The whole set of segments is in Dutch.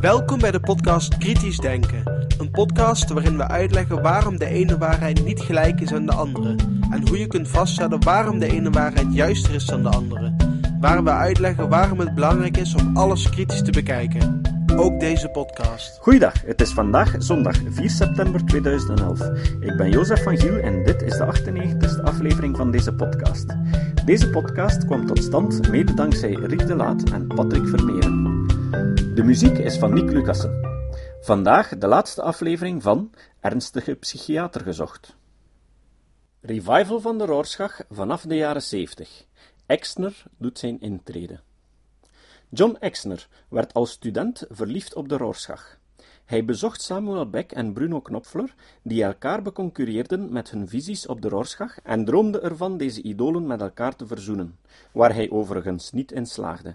Welkom bij de podcast Kritisch Denken. Een podcast waarin we uitleggen waarom de ene waarheid niet gelijk is aan de andere. En hoe je kunt vaststellen waarom de ene waarheid juister is dan de andere. Waar we uitleggen waarom het belangrijk is om alles kritisch te bekijken. Ook deze podcast. Goeiedag, het is vandaag zondag 4 september 2011. Ik ben Jozef van Giel en dit is de 98e aflevering van deze podcast. Deze podcast kwam tot stand mede dankzij Riek de Laat en Patrick Vermeeren. De muziek is van Nick Lucassen. Vandaag de laatste aflevering van Ernstige Psychiater gezocht. Revival van de Rorschach vanaf de jaren 70. Exner doet zijn intrede. John Exner werd als student verliefd op de Rorschach. Hij bezocht Samuel Beck en Bruno Knopfler, die elkaar beconcurreerden met hun visies op de Rorschach en droomde ervan deze idolen met elkaar te verzoenen, waar hij overigens niet in slaagde.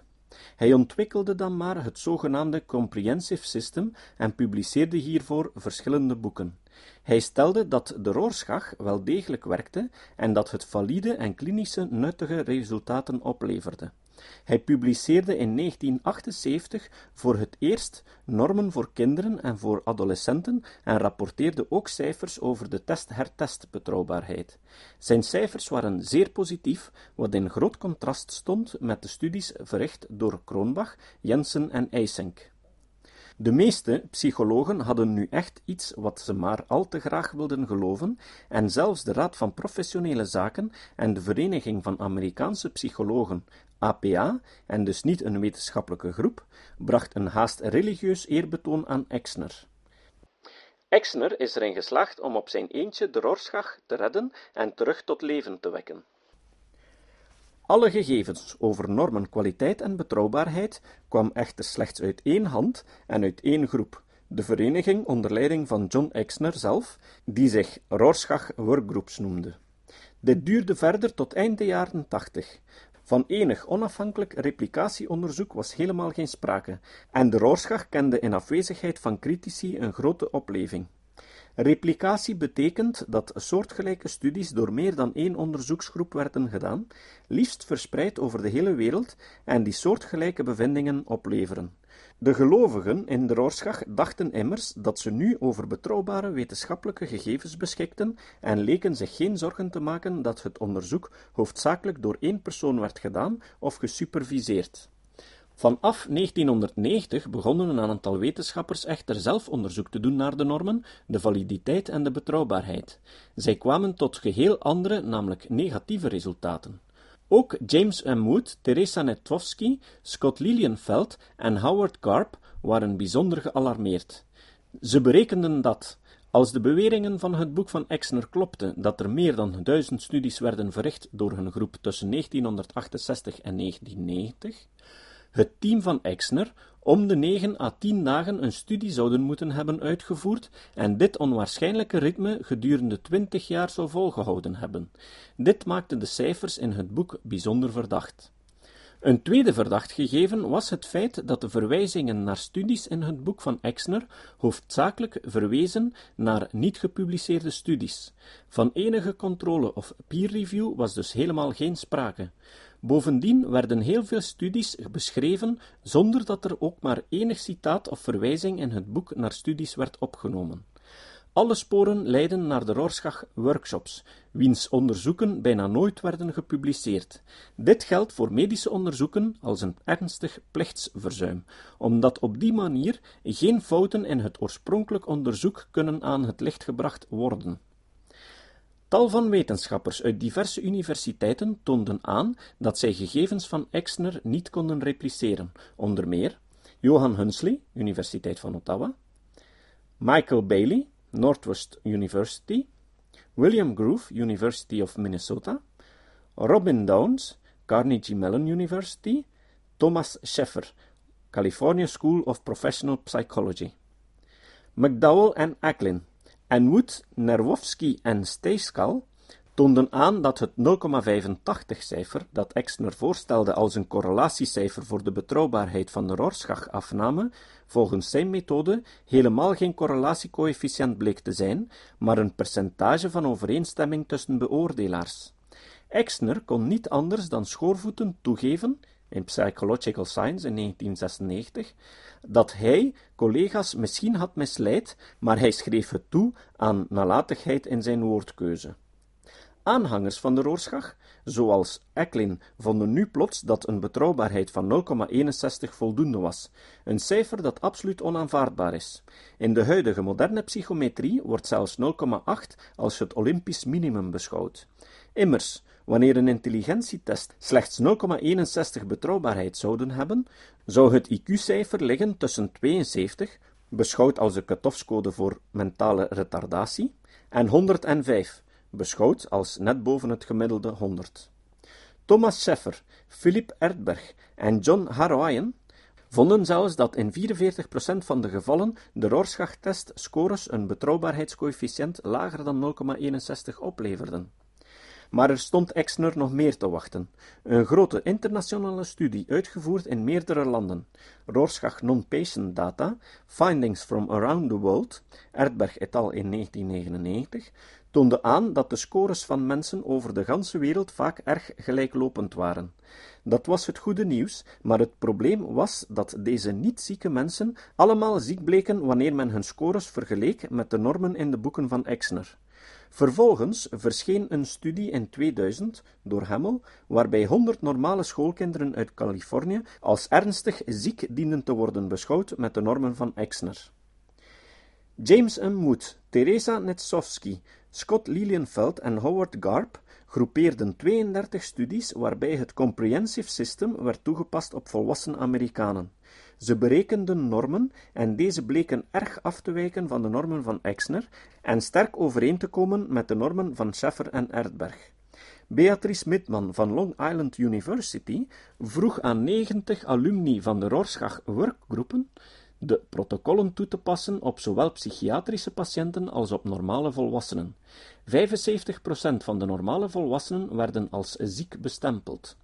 Hij ontwikkelde dan maar het zogenaamde Comprehensive System en publiceerde hiervoor verschillende boeken. Hij stelde dat de Rorschach wel degelijk werkte en dat het valide en klinische nuttige resultaten opleverde. Hij publiceerde in 1978 voor het eerst normen voor kinderen en voor adolescenten en rapporteerde ook cijfers over de test-hertest betrouwbaarheid. Zijn cijfers waren zeer positief, wat in groot contrast stond met de studies verricht door Kronbach, Jensen en Eysenck. De meeste psychologen hadden nu echt iets wat ze maar al te graag wilden geloven, en zelfs de Raad van Professionele Zaken en de Vereniging van Amerikaanse Psychologen, APA, en dus niet een wetenschappelijke groep, bracht een haast religieus eerbetoon aan Exner. Exner is erin geslaagd om op zijn eentje de Rorschach te redden en terug tot leven te wekken. Alle gegevens over normen, kwaliteit en betrouwbaarheid kwam echter slechts uit één hand en uit één groep, de vereniging onder leiding van John Exner zelf, die zich Rorschach Workgroups noemde. Dit duurde verder tot eind de jaren tachtig. Van enig onafhankelijk replicatieonderzoek was helemaal geen sprake, en de Rorschach kende in afwezigheid van critici een grote opleving. Replicatie betekent dat soortgelijke studies door meer dan één onderzoeksgroep werden gedaan, liefst verspreid over de hele wereld, en die soortgelijke bevindingen opleveren. De gelovigen in de Rorschach dachten immers dat ze nu over betrouwbare wetenschappelijke gegevens beschikten en leken zich geen zorgen te maken dat het onderzoek hoofdzakelijk door één persoon werd gedaan of gesuperviseerd. Vanaf 1990 begonnen een aantal wetenschappers echter zelf onderzoek te doen naar de normen, de validiteit en de betrouwbaarheid. Zij kwamen tot geheel andere, namelijk negatieve resultaten. Ook James M. Wood, Teresa Netwowski, Scott Lilienfeld en Howard Karp waren bijzonder gealarmeerd. Ze berekenden dat, als de beweringen van het boek van Exner klopten dat er meer dan duizend studies werden verricht door hun groep tussen 1968 en 1990, het team van Exner om de negen à tien dagen een studie zouden moeten hebben uitgevoerd en dit onwaarschijnlijke ritme gedurende twintig jaar zou volgehouden hebben. Dit maakte de cijfers in het boek bijzonder verdacht. Een tweede verdacht gegeven was het feit dat de verwijzingen naar studies in het boek van Exner hoofdzakelijk verwezen naar niet gepubliceerde studies. Van enige controle of peer review was dus helemaal geen sprake. Bovendien werden heel veel studies beschreven zonder dat er ook maar enig citaat of verwijzing in het boek naar studies werd opgenomen. Alle sporen leidden naar de Rorschach Workshops, wiens onderzoeken bijna nooit werden gepubliceerd. Dit geldt voor medische onderzoeken als een ernstig plichtsverzuim, omdat op die manier geen fouten in het oorspronkelijk onderzoek kunnen aan het licht gebracht worden. Tal van wetenschappers uit diverse universiteiten toonden aan dat zij gegevens van Exner niet konden repliceren, onder meer Johan Hunsley, Universiteit van Ottawa, Michael Bailey, Northwest University, William Groove, University of Minnesota, Robin Downs, Carnegie Mellon University, Thomas Scheffer, California School of Professional Psychology. McDowell en Acklin, en Wood, Nerwowski en Stejskal toonden aan dat het 0,85-cijfer dat Exner voorstelde als een correlatiecijfer voor de betrouwbaarheid van de Rorschach-afname, volgens zijn methode helemaal geen correlatiecoëfficiënt bleek te zijn, maar een percentage van overeenstemming tussen beoordelaars. Exner kon niet anders dan schoorvoeten toegeven in Psychological Science in 1996, dat hij collega's misschien had misleid, maar hij schreef het toe aan nalatigheid in zijn woordkeuze. Aanhangers van de Rorschach, zoals Ecklin, vonden nu plots dat een betrouwbaarheid van 0,61 voldoende was, een cijfer dat absoluut onaanvaardbaar is. In de huidige moderne psychometrie wordt zelfs 0,8 als het Olympisch minimum beschouwd. Immers, wanneer een intelligentietest slechts 0,61 betrouwbaarheid zouden hebben, zou het IQ-cijfer liggen tussen 72, beschouwd als de cutoffscode voor mentale retardatie, en 105, beschouwd als net boven het gemiddelde 100. Thomas Scheffer, Philip Erdberg en John Haroyan vonden zelfs dat in 44% van de gevallen de Rorschach-test scores een betrouwbaarheidscoëfficiënt lager dan 0,61 opleverden. Maar er stond Exner nog meer te wachten. Een grote internationale studie uitgevoerd in meerdere landen, Rorschach Non-Patient Data, Findings from Around the World, Erdberg et al. in 1999, toonde aan dat de scores van mensen over de ganse wereld vaak erg gelijklopend waren. Dat was het goede nieuws, maar het probleem was dat deze niet-zieke mensen allemaal ziek bleken wanneer men hun scores vergeleek met de normen in de boeken van Exner. Vervolgens verscheen een studie in 2000 door Hemmel, waarbij 100 normale schoolkinderen uit Californië als ernstig ziek dienden te worden beschouwd met de normen van Exner. James M. Mood, Teresa Netsovsky, Scott Lilienfeld en Howard Garp groepeerden 32 studies waarbij het Comprehensive System werd toegepast op volwassen Amerikanen. Ze berekenden normen en deze bleken erg af te wijken van de normen van Exner en sterk overeen te komen met de normen van Scheffer en Erdberg. Beatrice Midman van Long Island University vroeg aan 90 alumni van de Rorschach werkgroepen de protocollen toe te passen op zowel psychiatrische patiënten als op normale volwassenen. 75% van de normale volwassenen werden als ziek bestempeld.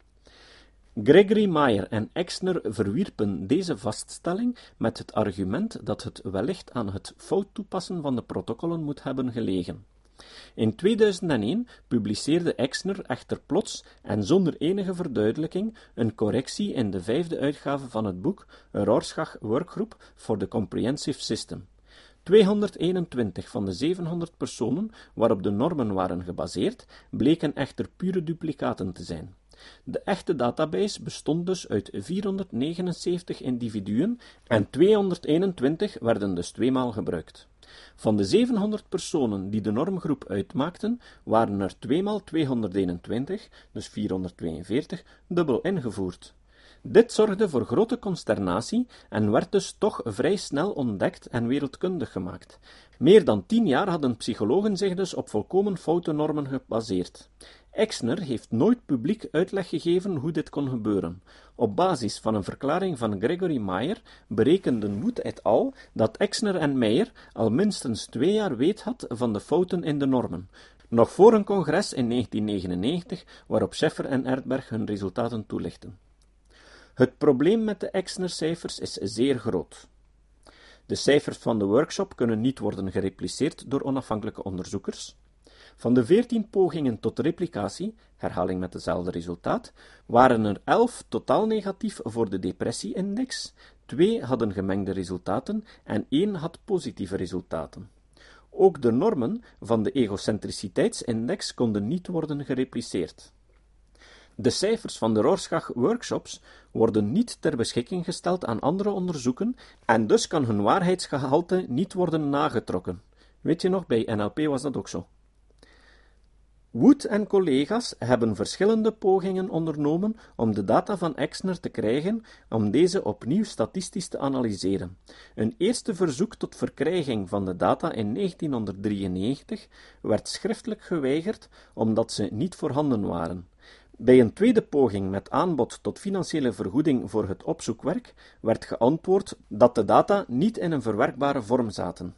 Gregory Meyer en Exner verwierpen deze vaststelling met het argument dat het wellicht aan het fout toepassen van de protocollen moet hebben gelegen. In 2001 publiceerde Exner echter plots en zonder enige verduidelijking een correctie in de vijfde uitgave van het boek Rorschach Workgroup for the Comprehensive System. 221 van de 700 personen waarop de normen waren gebaseerd, bleken echter pure duplicaten te zijn. De echte database bestond dus uit 479 individuen en 221 werden dus tweemaal gebruikt. Van de 700 personen die de normgroep uitmaakten, waren er tweemaal 221, dus 442, dubbel ingevoerd. Dit zorgde voor grote consternatie en werd dus toch vrij snel ontdekt en wereldkundig gemaakt. Meer dan tien jaar hadden psychologen zich dus op volkomen foute normen gebaseerd. Exner heeft nooit publiek uitleg gegeven hoe dit kon gebeuren. Op basis van een verklaring van Gregory Meyer berekenden Moed et al. dat Exner en Meyer al minstens twee jaar weet had van de fouten in de normen, nog voor een congres in 1999 waarop Scheffer en Erdberg hun resultaten toelichten. Het probleem met de Exner-cijfers is zeer groot. De cijfers van de workshop kunnen niet worden gerepliceerd door onafhankelijke onderzoekers. Van de veertien pogingen tot replicatie, herhaling met hetzelfde resultaat, waren er elf totaal negatief voor de depressie-index, twee hadden gemengde resultaten en één had positieve resultaten. Ook de normen van de egocentriciteitsindex konden niet worden gerepliceerd. De cijfers van de Rorschach-workshops worden niet ter beschikking gesteld aan andere onderzoeken en dus kan hun waarheidsgehalte niet worden nagetrokken. Weet je nog, bij NLP was dat ook zo. Wood en collega's hebben verschillende pogingen ondernomen om de data van Exner te krijgen om deze opnieuw statistisch te analyseren. Een eerste verzoek tot verkrijging van de data in 1993 werd schriftelijk geweigerd omdat ze niet voorhanden waren. Bij een tweede poging met aanbod tot financiële vergoeding voor het opzoekwerk werd geantwoord dat de data niet in een verwerkbare vorm zaten.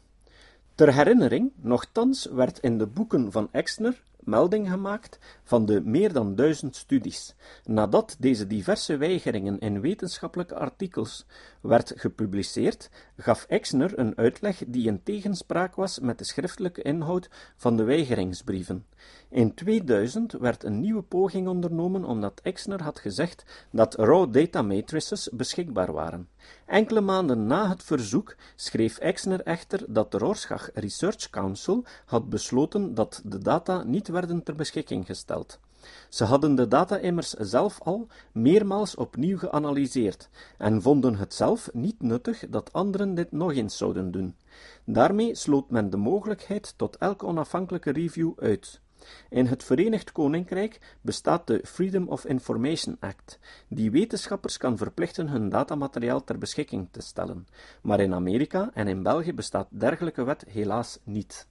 Ter herinnering, nochtans werd in de boeken van Exner melding gemaakt van de meer dan duizend studies. Nadat deze diverse weigeringen in wetenschappelijke artikels werd gepubliceerd gaf Exner een uitleg die in tegenspraak was met de schriftelijke inhoud van de weigeringsbrieven. In 2000 werd een nieuwe poging ondernomen omdat Exner had gezegd dat raw data matrices beschikbaar waren. Enkele maanden na het verzoek schreef Exner echter dat de Rorschach Research Council had besloten dat de data niet werden ter beschikking gesteld. Ze hadden de data immers zelf al meermaals opnieuw geanalyseerd en vonden het zelf niet nuttig dat anderen dit nog eens zouden doen. Daarmee sloot men de mogelijkheid tot elke onafhankelijke review uit. In het Verenigd Koninkrijk bestaat de Freedom of Information Act, die wetenschappers kan verplichten hun datamateriaal ter beschikking te stellen, maar in Amerika en in België bestaat dergelijke wet helaas niet.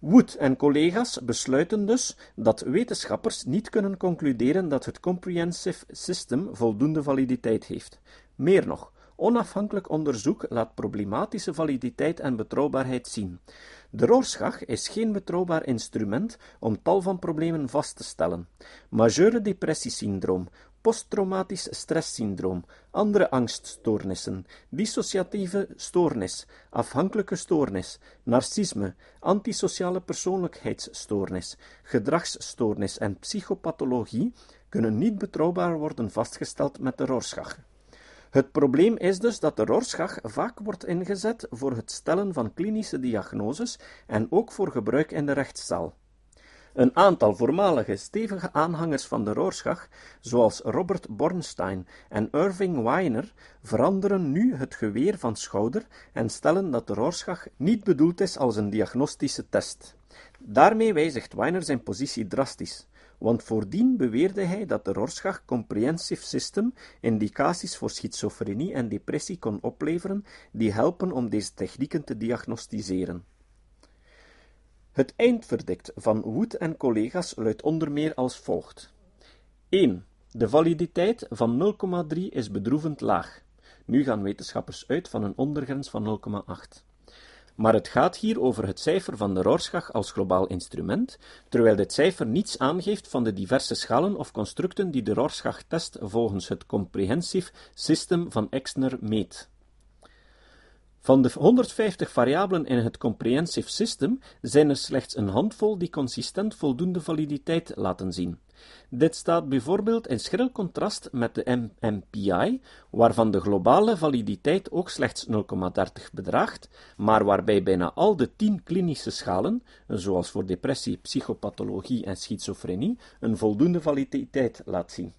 Wood en collega's besluiten dus dat wetenschappers niet kunnen concluderen dat het comprehensive system voldoende validiteit heeft. Meer nog, onafhankelijk onderzoek laat problematische validiteit en betrouwbaarheid zien. De Rorschach is geen betrouwbaar instrument om tal van problemen vast te stellen. Majeure depressiesyndroom, posttraumatisch stresssyndroom, andere angststoornissen, dissociatieve stoornis, afhankelijke stoornis, narcisme, antisociale persoonlijkheidsstoornis, gedragsstoornis en psychopathologie kunnen niet betrouwbaar worden vastgesteld met de Rorschach. Het probleem is dus dat de Rorschach vaak wordt ingezet voor het stellen van klinische diagnoses en ook voor gebruik in de rechtszaal. Een aantal voormalige stevige aanhangers van de Rorschach, zoals Robert Bornstein en Irving Weiner, veranderen nu het geweer van schouder en stellen dat de Rorschach niet bedoeld is als een diagnostische test. Daarmee wijzigt Weiner zijn positie drastisch, want voordien beweerde hij dat de Rorschach Comprehensive System indicaties voor schizofrenie en depressie kon opleveren die helpen om deze technieken te diagnosticeren. Het eindverdict van Wood en collega's luidt onder meer als volgt: 1. De validiteit van 0,3 is bedroevend laag. Nu gaan wetenschappers uit van een ondergrens van 0,8. Maar het gaat hier over het cijfer van de Rorschach als globaal instrument, terwijl dit cijfer niets aangeeft van de diverse schalen of constructen die de Rorschach-test volgens het Comprehensive System van Exner meet. Van de 150 variabelen in het Comprehensive System zijn er slechts een handvol die consistent voldoende validiteit laten zien. Dit staat bijvoorbeeld in schril contrast met de MMPI, waarvan de globale validiteit ook slechts 0,30 bedraagt, maar waarbij bijna al de 10 klinische schalen, zoals voor depressie, psychopathologie en schizofrenie, een voldoende validiteit laat zien.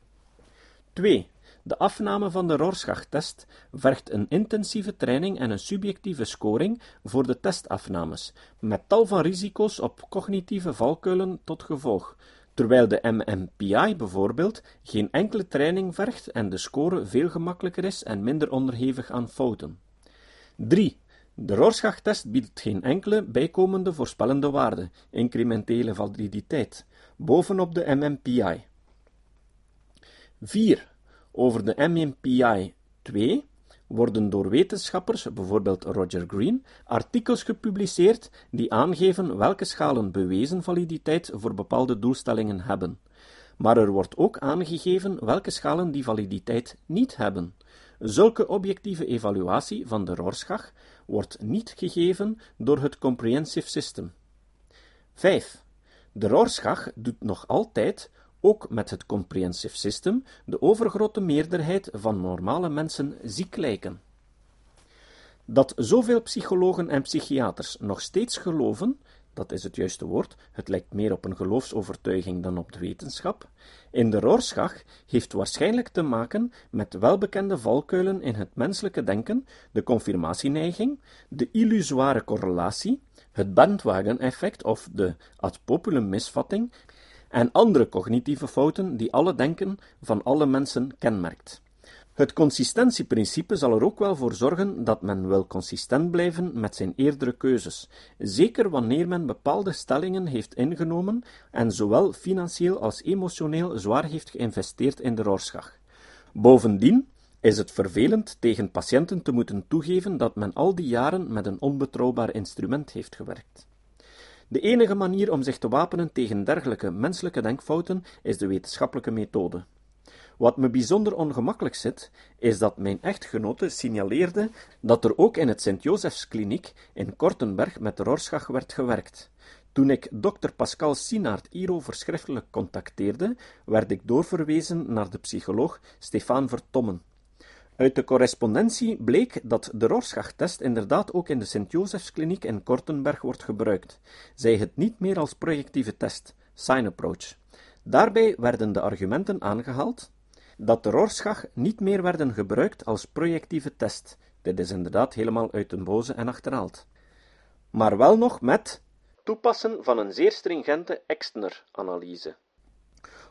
2. De afname van de Rorschach-test vergt een intensieve training en een subjectieve scoring voor de testafnames, met tal van risico's op cognitieve valkuilen tot gevolg, terwijl de MMPI bijvoorbeeld geen enkele training vergt en de score veel gemakkelijker is en minder onderhevig aan fouten. 3. De Rorschach-test biedt geen enkele bijkomende voorspellende waarde, incrementele validiteit, bovenop de MMPI. 4. Over de MMPI 2 worden door wetenschappers, bijvoorbeeld Roger Green, artikels gepubliceerd die aangeven welke schalen bewezen validiteit voor bepaalde doelstellingen hebben. Maar er wordt ook aangegeven welke schalen die validiteit niet hebben. Zulke objectieve evaluatie van de Rorschach wordt niet gegeven door het Comprehensive System. 5. De Rorschach doet nog altijd ook met het comprehensive system de overgrote meerderheid van normale mensen ziek lijken. Dat zoveel psychologen en psychiaters nog steeds geloven, dat is het juiste woord, het lijkt meer op een geloofsovertuiging dan op de wetenschap, in de Rorschach heeft waarschijnlijk te maken met welbekende valkuilen in het menselijke denken, de confirmatieneiging, de illusoire correlatie, het bandwagon-effect of de ad populum misvatting en andere cognitieve fouten die alle denken van alle mensen kenmerkt. Het consistentieprincipe zal er ook wel voor zorgen dat men wil consistent blijven met zijn eerdere keuzes, zeker wanneer men bepaalde stellingen heeft ingenomen en zowel financieel als emotioneel zwaar heeft geïnvesteerd in de Rorschach. Bovendien is het vervelend tegen patiënten te moeten toegeven dat men al die jaren met een onbetrouwbaar instrument heeft gewerkt. De enige manier om zich te wapenen tegen dergelijke menselijke denkfouten is de wetenschappelijke methode. Wat me bijzonder ongemakkelijk zit, is dat mijn echtgenote signaleerde dat er ook in het Sint-Josefskliniek in Kortenberg met Rorschach werd gewerkt. Toen ik dokter Pascal Sinaert hierover schriftelijk contacteerde, werd ik doorverwezen naar de psycholoog Stefan Vertommen. Uit de correspondentie bleek dat de Rorschach-test inderdaad ook in de Sint-Josefskliniek in Kortenberg wordt gebruikt, zij het niet meer als projectieve test, sign approach. Daarbij werden de argumenten aangehaald dat de Rorschach niet meer werden gebruikt als projectieve test. Dit is inderdaad helemaal uit den boze en achterhaald. Maar wel nog met toepassen van een zeer stringente Exner-analyse.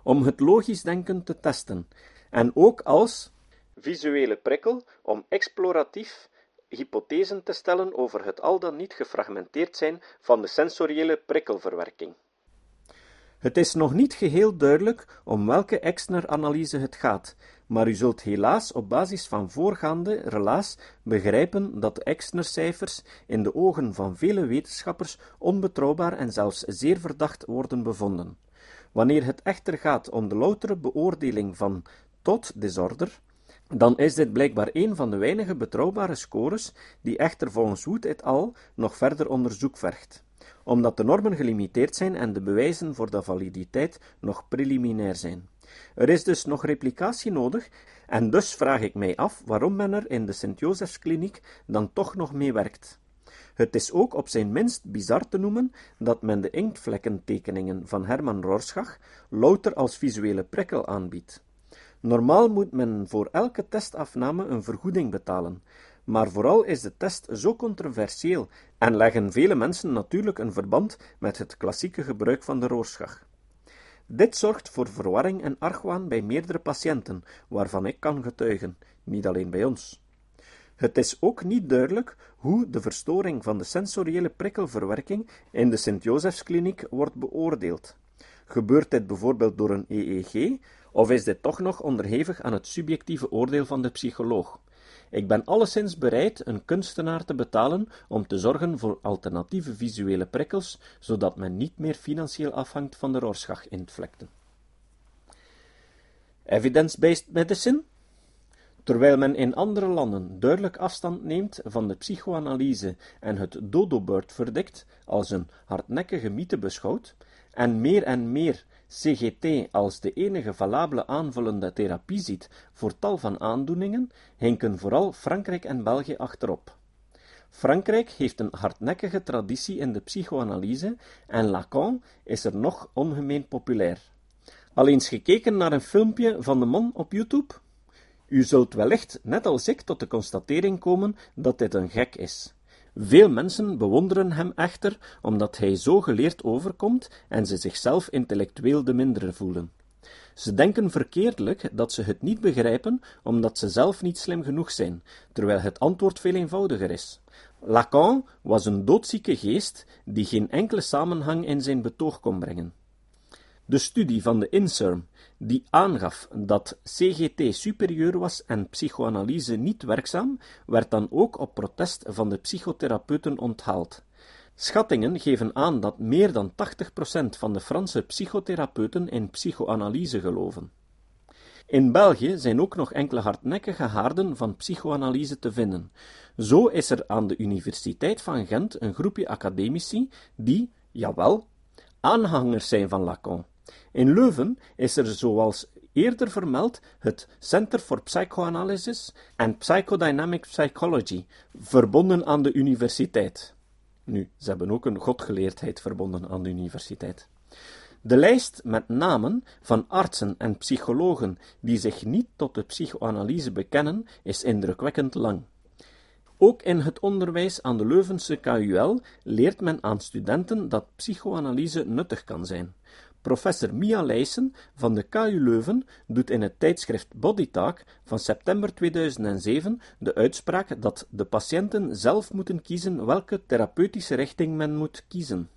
Om het logisch denken te testen en ook als visuele prikkel om exploratief hypothesen te stellen over het al dan niet gefragmenteerd zijn van de sensoriële prikkelverwerking. Het is nog niet geheel duidelijk om welke Exner-analyse het gaat, maar u zult helaas op basis van voorgaande relaas begrijpen dat de Exner-cijfers in de ogen van vele wetenschappers onbetrouwbaar en zelfs zeer verdacht worden bevonden. Wanneer het echter gaat om de loutere beoordeling van tot disorder, dan is dit blijkbaar een van de weinige betrouwbare scores die echter volgens Wood et al. nog verder onderzoek vergt omdat de normen gelimiteerd zijn en de bewijzen voor de validiteit nog preliminair zijn. Er is dus nog replicatie nodig, en dus vraag ik mij af waarom men er in de Sint-Josefskliniek dan toch nog mee werkt. Het is ook op zijn minst bizar te noemen dat men de inktvlekkentekeningen van Herman Rorschach louter als visuele prikkel aanbiedt. Normaal moet men voor elke testafname een vergoeding betalen, maar vooral is de test zo controversieel en leggen vele mensen natuurlijk een verband met het klassieke gebruik van de Rorschach. Dit zorgt voor verwarring en argwaan bij meerdere patiënten, waarvan ik kan getuigen, niet alleen bij ons. Het is ook niet duidelijk hoe de verstoring van de sensoriële prikkelverwerking in de Sint-Josefskliniek wordt beoordeeld. Gebeurt dit bijvoorbeeld door een EEG, of is dit toch nog onderhevig aan het subjectieve oordeel van de psycholoog? Ik ben alleszins bereid een kunstenaar te betalen om te zorgen voor alternatieve visuele prikkels, zodat men niet meer financieel afhangt van de Rorschach-intvlekten. Evidence-based medicine? Terwijl men in andere landen duidelijk afstand neemt van de psychoanalyse en het dodo-bird-verdict als een hardnekkige mythe beschouwt, en meer en meer CGT als de enige valabele aanvullende therapie ziet voor tal van aandoeningen, hinken vooral Frankrijk en België achterop. Frankrijk heeft een hardnekkige traditie in de psychoanalyse en Lacan is er nog ongemeen populair. Al eens gekeken naar een filmpje van de man op YouTube? U zult wellicht, net als ik, tot de constatering komen dat dit een gek is. Veel mensen bewonderen hem echter omdat hij zo geleerd overkomt en ze zichzelf intellectueel de mindere voelen. Ze denken verkeerdelijk dat ze het niet begrijpen omdat ze zelf niet slim genoeg zijn, terwijl het antwoord veel eenvoudiger is. Lacan was een doodzieke geest die geen enkele samenhang in zijn betoog kon brengen. De studie van de INSERM, die aangaf dat CGT superieur was en psychoanalyse niet werkzaam, werd dan ook op protest van de psychotherapeuten onthaald. Schattingen geven aan dat meer dan 80% van de Franse psychotherapeuten in psychoanalyse geloven. In België zijn ook nog enkele hardnekkige haarden van psychoanalyse te vinden. Zo is er aan de Universiteit van Gent een groepje academici die, jawel, aanhangers zijn van Lacan. In Leuven is er, zoals eerder vermeld, het Center for Psychoanalysis and Psychodynamic Psychology, verbonden aan de universiteit. Nu, ze hebben ook een godgeleerdheid verbonden aan de universiteit. De lijst met namen van artsen en psychologen die zich niet tot de psychoanalyse bekennen, is indrukwekkend lang. Ook in het onderwijs aan de Leuvense KUL leert men aan studenten dat psychoanalyse nuttig kan zijn. Professor Mia Leijsen van de KU Leuven doet in het tijdschrift Bodytalk van september 2007 de uitspraak dat de patiënten zelf moeten kiezen welke therapeutische richting men moet kiezen.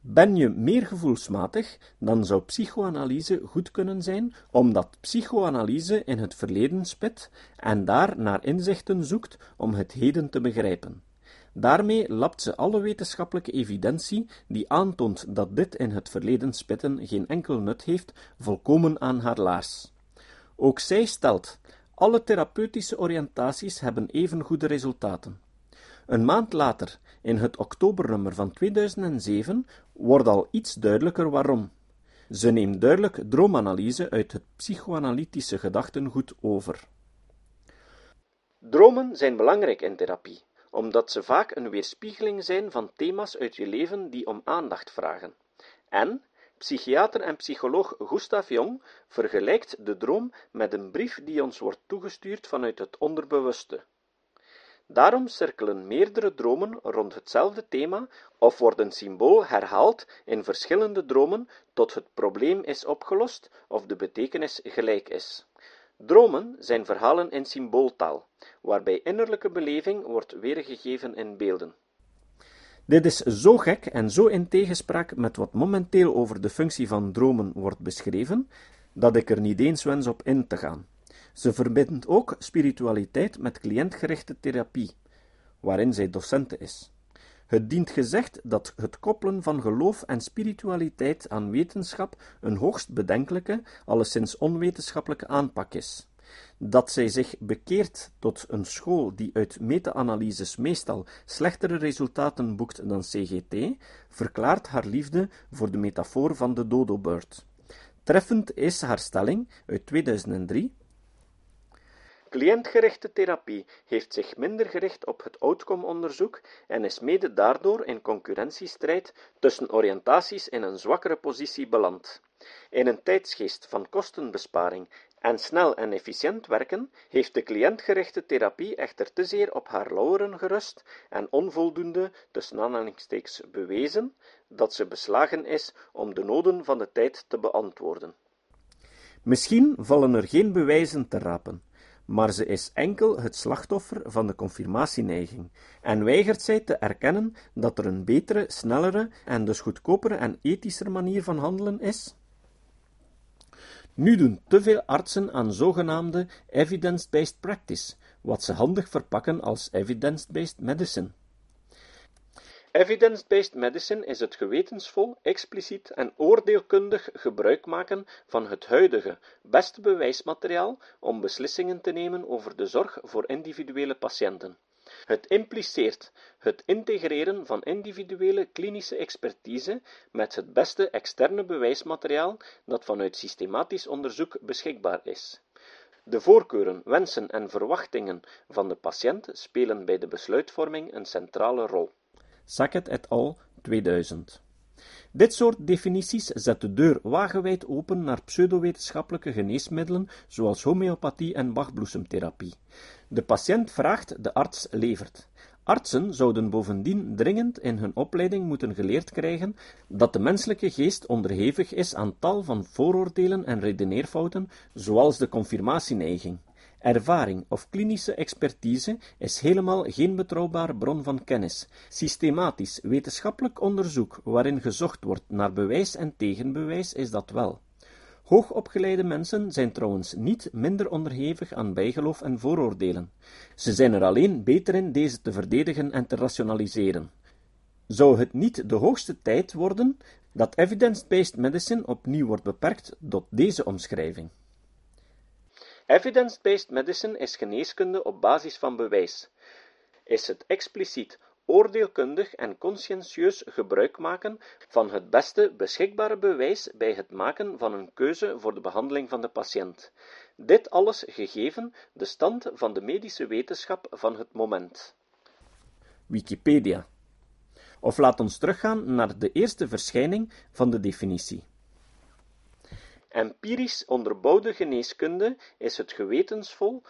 Ben je meer gevoelsmatig, dan zou psychoanalyse goed kunnen zijn, omdat psychoanalyse in het verleden spit en daar naar inzichten zoekt om het heden te begrijpen. Daarmee lapt ze alle wetenschappelijke evidentie die aantoont dat dit in het verleden spitten geen enkel nut heeft, volkomen aan haar laars. Ook zij stelt: alle therapeutische oriëntaties hebben even goede resultaten. Een maand later, in het oktobernummer van 2007, wordt al iets duidelijker waarom. Ze neemt duidelijk droomanalyse uit het psychoanalytische gedachtengoed over. Dromen zijn belangrijk in therapie, omdat ze vaak een weerspiegeling zijn van thema's uit je leven die om aandacht vragen. En psychiater en psycholoog Gustav Jung vergelijkt de droom met een brief die ons wordt toegestuurd vanuit het onderbewuste. Daarom cirkelen meerdere dromen rond hetzelfde thema of wordt een symbool herhaald in verschillende dromen tot het probleem is opgelost of de betekenis gelijk is. Dromen zijn verhalen in symbooltaal, waarbij innerlijke beleving wordt weergegeven in beelden. Dit is zo gek en zo in tegenspraak met wat momenteel over de functie van dromen wordt beschreven, dat ik er niet eens wens op in te gaan. Ze verbindt ook spiritualiteit met cliëntgerichte therapie, waarin zij docente is. Het dient gezegd dat het koppelen van geloof en spiritualiteit aan wetenschap een hoogst bedenkelijke, alleszins onwetenschappelijke aanpak is. Dat zij zich bekeert tot een school die uit meta-analyses meestal slechtere resultaten boekt dan CGT, verklaart haar liefde voor de metafoor van de dodo-bird. Treffend is haar stelling uit 2003 Cliëntgerichte therapie heeft zich minder gericht op het outcome-onderzoek en is mede daardoor in concurrentiestrijd tussen oriëntaties in een zwakkere positie beland. In een tijdsgeest van kostenbesparing en snel en efficiënt werken heeft de cliëntgerichte therapie echter te zeer op haar lauweren gerust en onvoldoende tussen aanhalingstekens bewezen dat ze beslagen is om de noden van de tijd te beantwoorden. Misschien vallen er geen bewijzen te rapen, maar ze is enkel het slachtoffer van de confirmatieneiging en weigert zij te erkennen dat er een betere, snellere en dus goedkopere en ethischer manier van handelen is? Nu doen te veel artsen aan zogenaamde evidence-based practice, wat ze handig verpakken als evidence-based medicine. Evidence-based medicine is het gewetensvol, expliciet en oordeelkundig gebruik maken van het huidige, beste bewijsmateriaal om beslissingen te nemen over de zorg voor individuele patiënten. Het impliceert het integreren van individuele klinische expertise met het beste externe bewijsmateriaal dat vanuit systematisch onderzoek beschikbaar is. De voorkeuren, wensen en verwachtingen van de patiënt spelen bij de besluitvorming een centrale rol. Sackett et al. 2000 dit soort definities zet de deur wagenwijd open naar pseudowetenschappelijke geneesmiddelen zoals homeopathie en bachbloesemtherapie. De patiënt vraagt, de arts levert. Artsen zouden bovendien dringend in hun opleiding moeten geleerd krijgen dat de menselijke geest onderhevig is aan tal van vooroordelen en redeneerfouten, zoals de confirmatieneiging. Ervaring of klinische expertise is helemaal geen betrouwbare bron van kennis. Systematisch wetenschappelijk onderzoek waarin gezocht wordt naar bewijs en tegenbewijs is dat wel. Hoogopgeleide mensen zijn trouwens niet minder onderhevig aan bijgeloof en vooroordelen. Ze zijn er alleen beter in deze te verdedigen en te rationaliseren. Zou het niet de hoogste tijd worden dat evidence-based medicine opnieuw wordt beperkt tot deze omschrijving? Evidence-based medicine is geneeskunde op basis van bewijs. Is het expliciet oordeelkundig en conscientieus gebruik maken van het beste beschikbare bewijs bij het maken van een keuze voor de behandeling van de patiënt. Dit alles gegeven de stand van de medische wetenschap van het moment. Wikipedia. Of laat ons teruggaan naar de eerste verschijning van de definitie. Empirisch onderbouwde geneeskunde is het gewetensvol,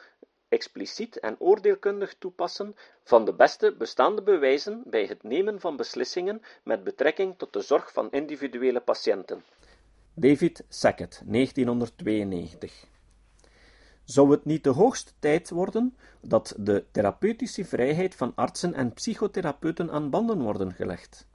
expliciet en oordeelkundig toepassen van de beste bestaande bewijzen bij het nemen van beslissingen met betrekking tot de zorg van individuele patiënten. David Sackett, 1992. Zou het niet de hoogste tijd worden dat de therapeutische vrijheid van artsen en psychotherapeuten aan banden worden gelegd?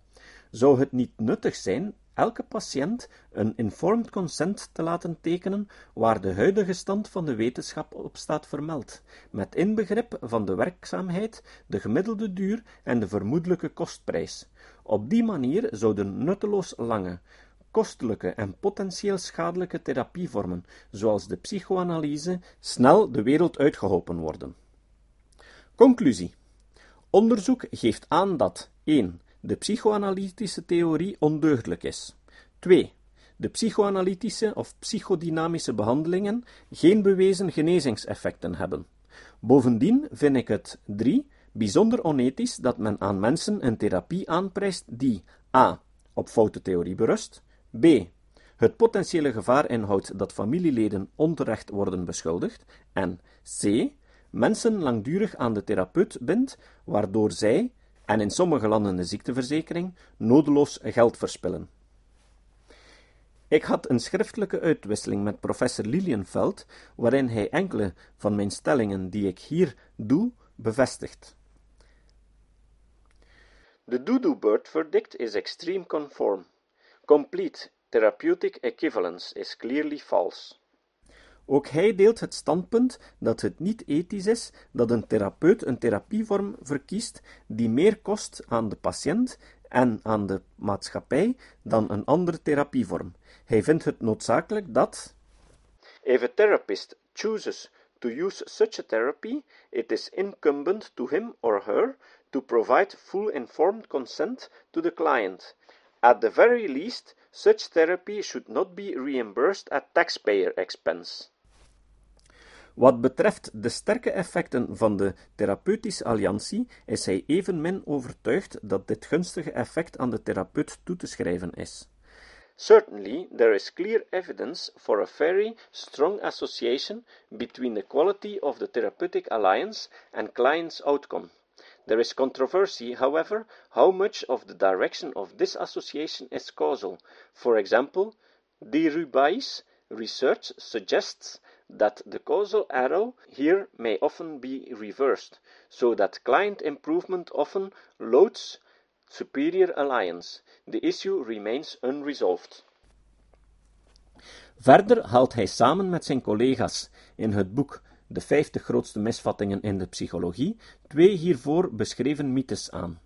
Zou het niet nuttig zijn elke patiënt een informed consent te laten tekenen waar de huidige stand van de wetenschap op staat vermeld, met inbegrip van de werkzaamheid, de gemiddelde duur en de vermoedelijke kostprijs. Op die manier zouden nutteloos lange, kostelijke en potentieel schadelijke therapievormen, zoals de psychoanalyse, snel de wereld uitgeholpen worden. Conclusie. Onderzoek geeft aan dat 1. De psychoanalytische theorie ondeugdelijk is. 2. De psychoanalytische of psychodynamische behandelingen geen bewezen genezingseffecten hebben. Bovendien vind ik het 3 bijzonder onethisch dat men aan mensen een therapie aanprijst die a. op foute theorie berust, b. het potentiële gevaar inhoudt dat familieleden onterecht worden beschuldigd en c. mensen langdurig aan de therapeut bindt, waardoor zij, en in sommige landen de ziekteverzekering, nodeloos geld verspillen. Ik had een schriftelijke uitwisseling met professor Lilienveld, waarin hij enkele van mijn stellingen die ik hier doe, bevestigt. The Doodoo-Bird verdict is extreme conform. Complete therapeutic equivalence is clearly false. Ook hij deelt het standpunt dat het niet ethisch is dat een therapeut een therapievorm verkiest die meer kost aan de patiënt en aan de maatschappij dan een andere therapievorm. Hij vindt het noodzakelijk dat If a therapist chooses to use such a therapy, it is incumbent to him or her to provide full informed consent to the client. At the very least, such therapy should not be reimbursed at taxpayer expense. Wat betreft de sterke effecten van de therapeutische alliantie is hij evenmin overtuigd dat dit gunstige effect aan de therapeut toe te schrijven is. Certainly, there is clear evidence for a very strong association between the quality of the therapeutic alliance and client's outcome. There is controversy, however, how much of the direction of this association is causal. For example, Dhirubhai's research suggests that the causal arrow here may often be reversed, so that client improvement often loads superior alliance. The issue remains unresolved. Verder haalt hij samen met zijn collega's in het boek De 50 grootste misvattingen in de psychologie twee hiervoor beschreven mythes aan.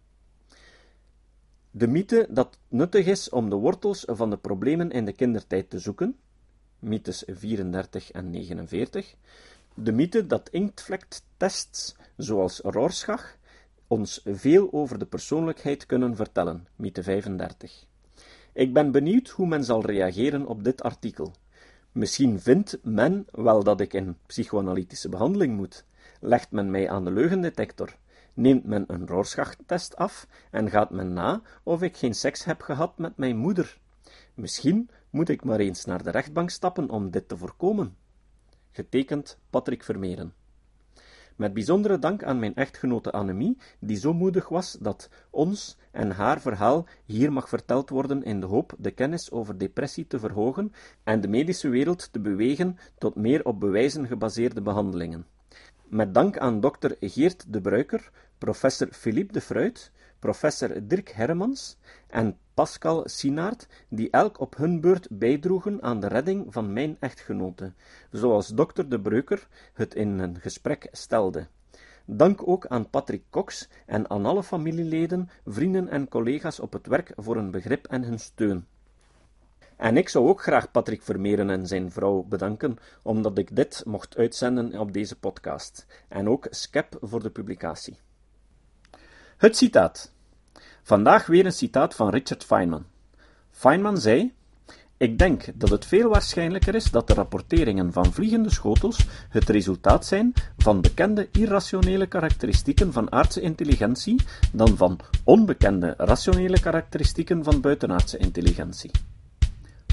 De mythe dat nuttig is om de wortels van de problemen in de kindertijd te zoeken, mythes 34 en 49. De mythe dat inktvlektests, zoals Rorschach, ons veel over de persoonlijkheid kunnen vertellen, mythe 35. Ik ben benieuwd hoe men zal reageren op dit artikel. Misschien vindt men wel dat ik in psychoanalytische behandeling moet. Legt men mij aan de leugendetector? Neemt men een Rorschach-test af en gaat men na of ik geen seks heb gehad met mijn moeder? Misschien moet ik maar eens naar de rechtbank stappen om dit te voorkomen. Getekend Patrick Vermeeren. Met bijzondere dank aan mijn echtgenote Annemie, die zo moedig was dat ons en haar verhaal hier mag verteld worden in de hoop de kennis over depressie te verhogen en de medische wereld te bewegen tot meer op bewijzen gebaseerde behandelingen. Met dank aan dokter Geert de Bruiker, professor Philippe de Fruit, professor Dirk Hermans en Pascal Sinaert, die elk op hun beurt bijdroegen aan de redding van mijn echtgenote, zoals dokter De Breuker het in een gesprek stelde. Dank ook aan Patrick Cox en aan alle familieleden, vrienden en collega's op het werk voor hun begrip en hun steun. En ik zou ook graag Patrick Vermeeren en zijn vrouw bedanken, omdat ik dit mocht uitzenden op deze podcast, en ook Skep voor de publicatie. Het citaat. Vandaag weer een citaat van Richard Feynman. Feynman zei: Ik denk dat het veel waarschijnlijker is dat de rapporteringen van vliegende schotels het resultaat zijn van bekende irrationele karakteristieken van aardse intelligentie dan van onbekende rationele karakteristieken van buitenaardse intelligentie.